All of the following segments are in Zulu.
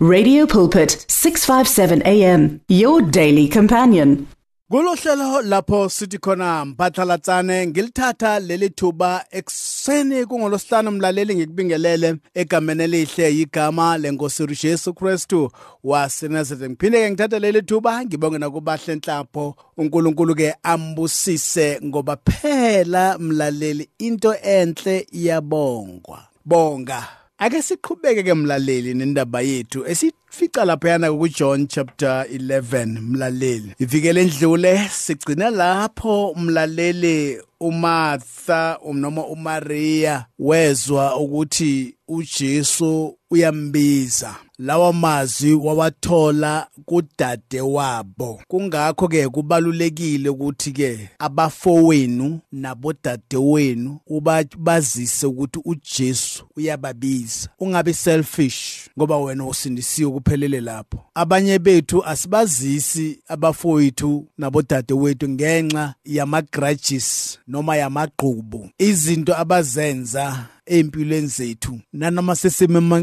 Radio Pulpit 657 AM your daily companion. Kulohlelo lapho sithi khona mphathalatsane ngilithatha leli thuba ekseni kungolosihlanu mlaleli ngikubingelele egameni elihle igama lenkosi Jesu Kristu waseNazareth ngiphinde ke ngithatha leli thuba ngibonge nakubahle enhlapho uNkulunkulu ke ambusise ngoba phela mlaleli into enhle iyabongwa. Bonga. Ake siqhubeke ke mlaleli nendaba yethu esifica laphayana kuJohn chapter 11 mlaleli. Ivikele endlule sigcina lapho mlaleli uMartha noma uMaria wezwa ukuthi uJesu uyambiza. Lawa mazwi wawathola kudade wabo. Kungakho ke kubalulekile ukuthi ke abafowenu nabodadewenu ubazise ukuthi uJesu uyababiza. Ungabi selfish ngoba wena usindisiwe kuphelele lapho. Abanye bethu asibazisi abafowethu nabodadewethu ngenxa yama grudges noma yamagqubu izinto abazenza empilweni zethu. Nanoma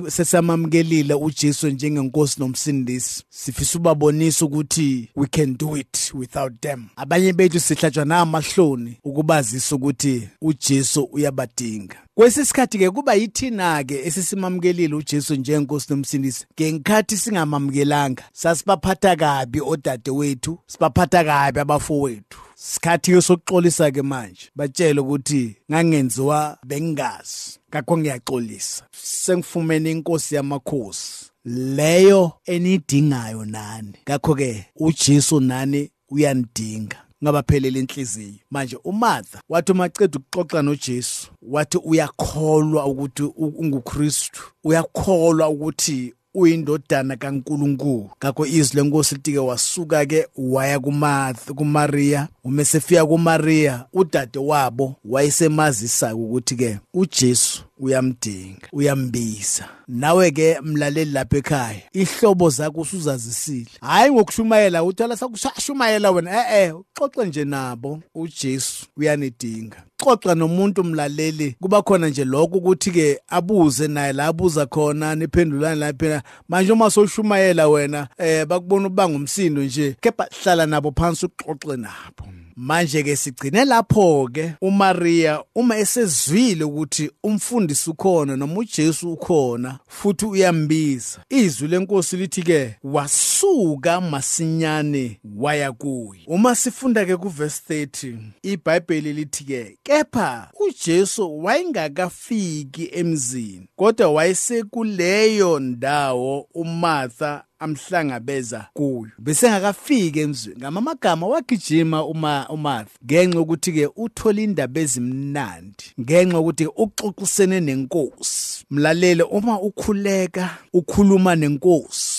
sesamamkelile uJesu njengenkosi nomsindisi sifisa ubabonisa ukuthi we can do it without them. Abanye bethu sihlatshwa namahloni ukubazisa ukuthi uJesu uyabadinga. Kwesisikhathi ke kuba yithina ke esisimamkelile uJesu njengenkosi nomsindisi ngenkhathi singamamkelanga sasibaphatha kabi odade wethu sibaphatha kabi abafowethu. Sikhathi sokuxolisa ke manje batshela ukuthi ngangenziwa bengingazi kakho ngiyaxolisa. Sengifumene inkosi yamakhosi leyo enidingayo nani. Ngakho ke uJesu nani uyanidinga ngabaphelele inhliziyo. Manje uMartha wathi umaceda ukuxoxa noJesu wathi uyakholwa ukuthi unguKristu uyakholwa ukuthi uyindodana kaNkuluNkulu. Ngakho izwi lenkosi litike wasuka ke waya kuMartha kuMaria umesefika kuMaria udade wabo wayesemazisa ukuthi ke uJesu uyamdinga uyambiza. Nawe ke mlaleli lapha ekhaya ihlobo zakho usuzazisile hayi ngokushumayela uthala sakushumayela wena. Eh eh uxoxe nje nabo. uJesu uyanidinga. Xoxa nomuntu mlaleli. Kuba khona nje lokho ukuthi ke abuze naye la abuza khona niphendulane lapha manje uma soshumayela wena eh bakubona uba ngumsindo nje kepha hlala nabo phansi uxoxe nabo. Manje ke sigcine lapho ke uMaria uma esezwile ukuthi umfundisi ukhona noma uJesu ukhona futhi uyambiza. Izwi lenkosi lithi ke wasuka masinyane waya kuye. Uma sifunda ke kuverse 30 iBhayibheli lithi ke kepha uJesu wayengakafiki emzini kodwa wayesekuleyo ndawo uMartha amhlangabeza kuyo. Bese ngakafika emzweni ngamamagama wagijima uma uMartha ngenxa ukuthi ke uthola indaba ezimnandi ngenxa ukuthi uxoxisene nenkosi. Mlalele uma ukhuleka ukhuluma nenkosi.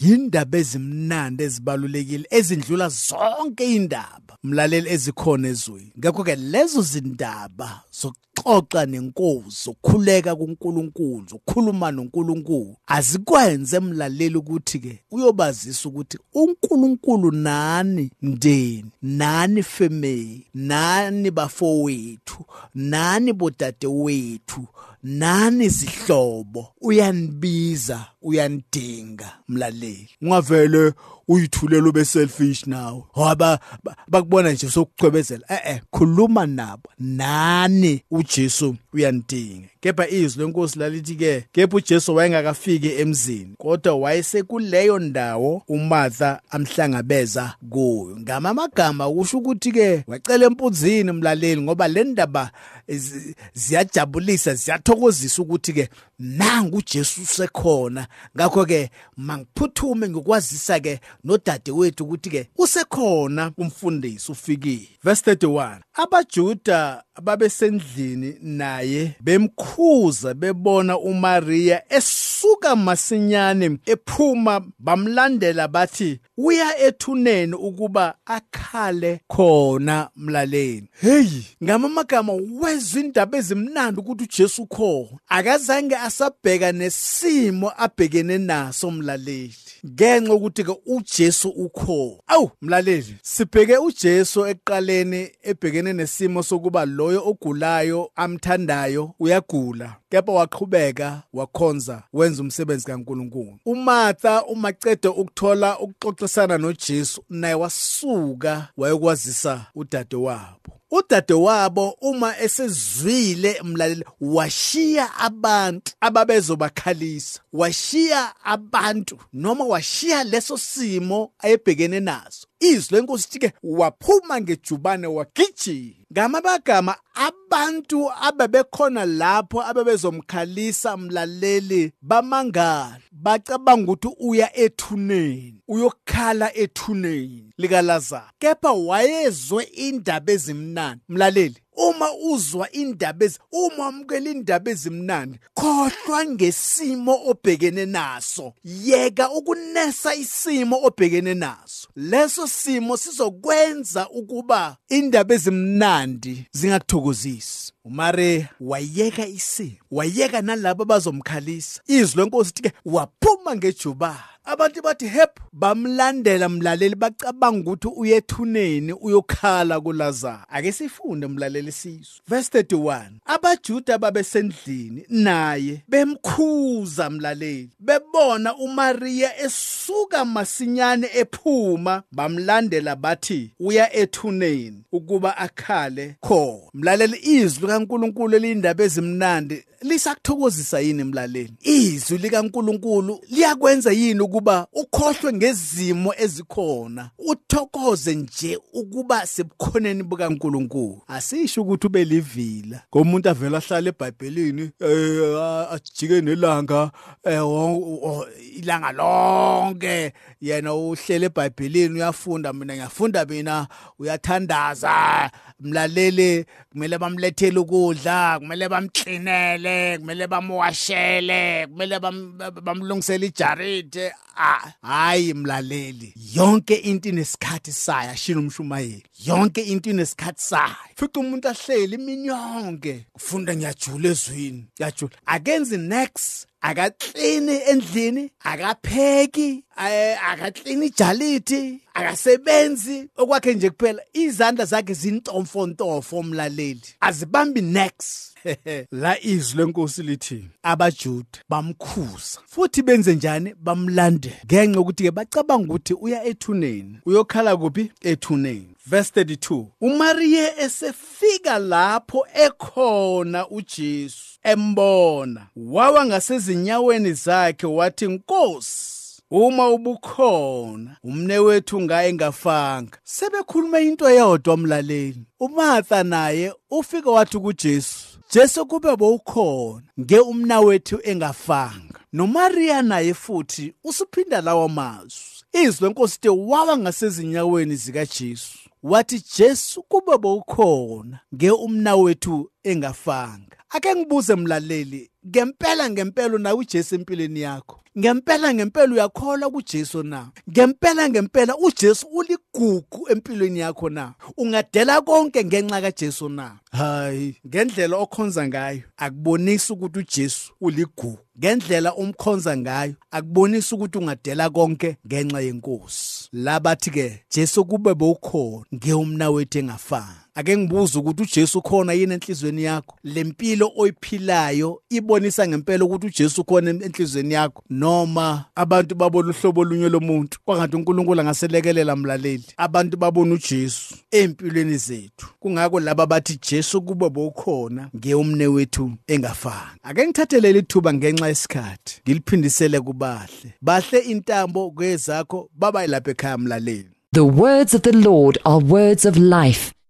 Yindaba ezimnandi ezibalulekile ezindlula zonke indaba mlaleli ezikhona ezweni. Ngakho ke lezo zindaba zokuxoxa nenkosi zokukhuleka kuNkulunkulu zokukhuluma noNkulunkulu azikwenze mlaleli ukuthi ke uyobazisa ukuthi uNkulunkulu nani mndeni nani family nani bafowethu nani bodade wethu nani zihlobo? Uyanibiza uyanidinga mlaleli. Ungavele uyithulela ube selfish nawe haba bakubona nje sokucwebezela eh eh khuluma nabo. Nani uJesu? Uyanidinga kepha izwi lenkosi lalithi ke kepha uJesu wayengakafiki emzini kodwa wayesekuleyo ndawo uMartha amhlangabeza kuyo. Ngamamagama kusho ukuthi ke wacela empunzini mlaleli ngoba le ndaba ziyajabulisa ziyathokozisa ukuthi ke nanga uJesu sekhona ngakho ke mangiphuthume ngikwazisa ke nodade wethu ukuthi ke usekhona umfundisi ufikile. Verse 31 abajuda ababesendlini naye bemkhuza bebona uMaria esuka masinyane ephuma bamlandela bathi uya ethuneni ukuba akhale khona mlaleni hey! Ngamamagama wezwe indaba ezimnandi ukuthi uJesu khona. Akazange asabheka nesimo abhekene naso mlaleli. Ngenxa ukuthi ke uJesu ukho. Awu mlaleli sibheke uJesu eqaleni ebhekene nesimo sokuba loyo ogulayo amthandayo uyagula. Kepha waqhubeka wakhonza wenza umsebenzi kaNkuluNkulu. uMartha umacede ukuthola ukuxoxisana noJesu naye wasuka wayekwazisa udadewabo. Udadewabo uma esezwile mlaleli washiya abantu ababezobakhalisa washiya abantu noma washiya leso simo ayebhekene naso. Izwi lenkosi lithi ke waphuma ngejubane wagijima. Ngamabagama abantu ababekhona lapho ababezomkhalisa mlaleli bamangala. Bacabanga ukuthi uya ethuneni uyokhala ethuneni likaLazaro kepha wayezwe indaba ezimnandi. Mlaleli uma uzwa indaba ezi uma wamukela indaba ezimnandi khohlwa ngesimo obhekene naso. Yeka ukunesa isimo obhekene naso. Leso simo sizokwenza ukuba indaba ezimnandi zingakuthokozisi. uMaria wayeka isimo wayeka nalabo abazomkhalisa. Izwi lenkosi lithi ke waphuma ngejubane abantu bathi hep bamlandela mlaleli bacabanga ukuthi uyethuneni uyokhala kuLazaro ake sifunde mlaleli sizwe. Verse 31 abajuda babesendlini naye bemkhuza mlaleli. Bebona uMaria esuka masinyane ephuma. Bamlandela bathi uya ethuneni ukuba akhale kho mlaleli izwi kaNkuluNkulu elindaba ezimnandi. Lisakuthokozisa yini mlaleli izwi likaNkuluNkulu liyakwenza yini ukuba ukhohlwe ngezimo ezikhona? Uthokoze nje ukuba sebukhoneni bukaNkuluNkulu. Asisho ukuthi ube livila. Ngomuntu avela ahlala eBhayibhelini eh ajike nelanga eh ilanga lonke yena uhlele eBhayibhelini uyafunda mina ngiyafunda mina uyathandaza. Mlaleli kumele bamlethele ukudla kumele bamklinele. Kumele bamwashele kumele bamlungisele ijaride. Hayi mlaleli yonke into inesikhathi sayo ashilo umshumayeli yonke into inesikhathi sayo fica umuntu ahleli iminyonke ufunda ngiyajula ezwini ngiyajula. Akenzi next akaklini endlini akapheki akaklini ijalithi akasebenzi. Okwakhe nje kuphela izandla zakhe zintomfontofo mlaleli. Azibambi next la izwi lenkosi lithi abajuda bamkhuza futhi benze njani? Bamlande ngenxa ukuthi ke bacabanga ukuthi uya ethuneni. Uyokhala kuphi? Ethuneni. Verse 32 uMaria esefika lapho ekhona uJesu embona. Wawa ngasezinyaweni zakhe wathi Nkosi uma ubukhona umnewethu ngaye ngafanga. Sebekhuluma into eyodwa umlaleli uMartha naye ufika wathi kuJesu Jesu kube bowukhona nge umnawethu engafanga. noMaria naye futhi usuphinda lawo mazwi. Izwi lenkosi te wawa ngasezinyaweni zikaJesu. Wathi Jesu kube bowukhona nge umnawethu engafanga. Ake ngibuze mlaleli ngempela ngempela nawe uJesu empilweni yakho? Ngempela ngempela uyakholwa kuJesu na? Ngempela ngempela uJesu uligugu empilweni yakho na? Ungadela konke ngenxa kaJesu na? Hayi. Ngendlela okhonza ngayo akubonisi ukuthi uJesu uligugu. Ngendlela umkhonza ngayo akubonisi ukuthi ungadela konke ngenxa yenkosi. Labathi ke Jesu kube bowukhona ngeumna wethu engafani. Ake ngibuza ukuthi uJesu khona yini enhlizweni yakho? Lempilo oyiphilayo ibonisa ngempela ukuthi uJesu khona enhlizweni yakho noma abantu babona uhlobo olunye lomuntu kwangathi uNkulunkulu angaselekelela mlaleli. Abantu babona uJesu empilweni zethu. Kungako laba bathi Jesu kube bowukhona ngeumne wethu engafani. Ake ngithathelele ithuba ngenxa yesikhathi ngiliphindisele kubahle. Bahle intambo kwezakho baba lapha ekhaya mlaleli. The words of the Lord are words of life.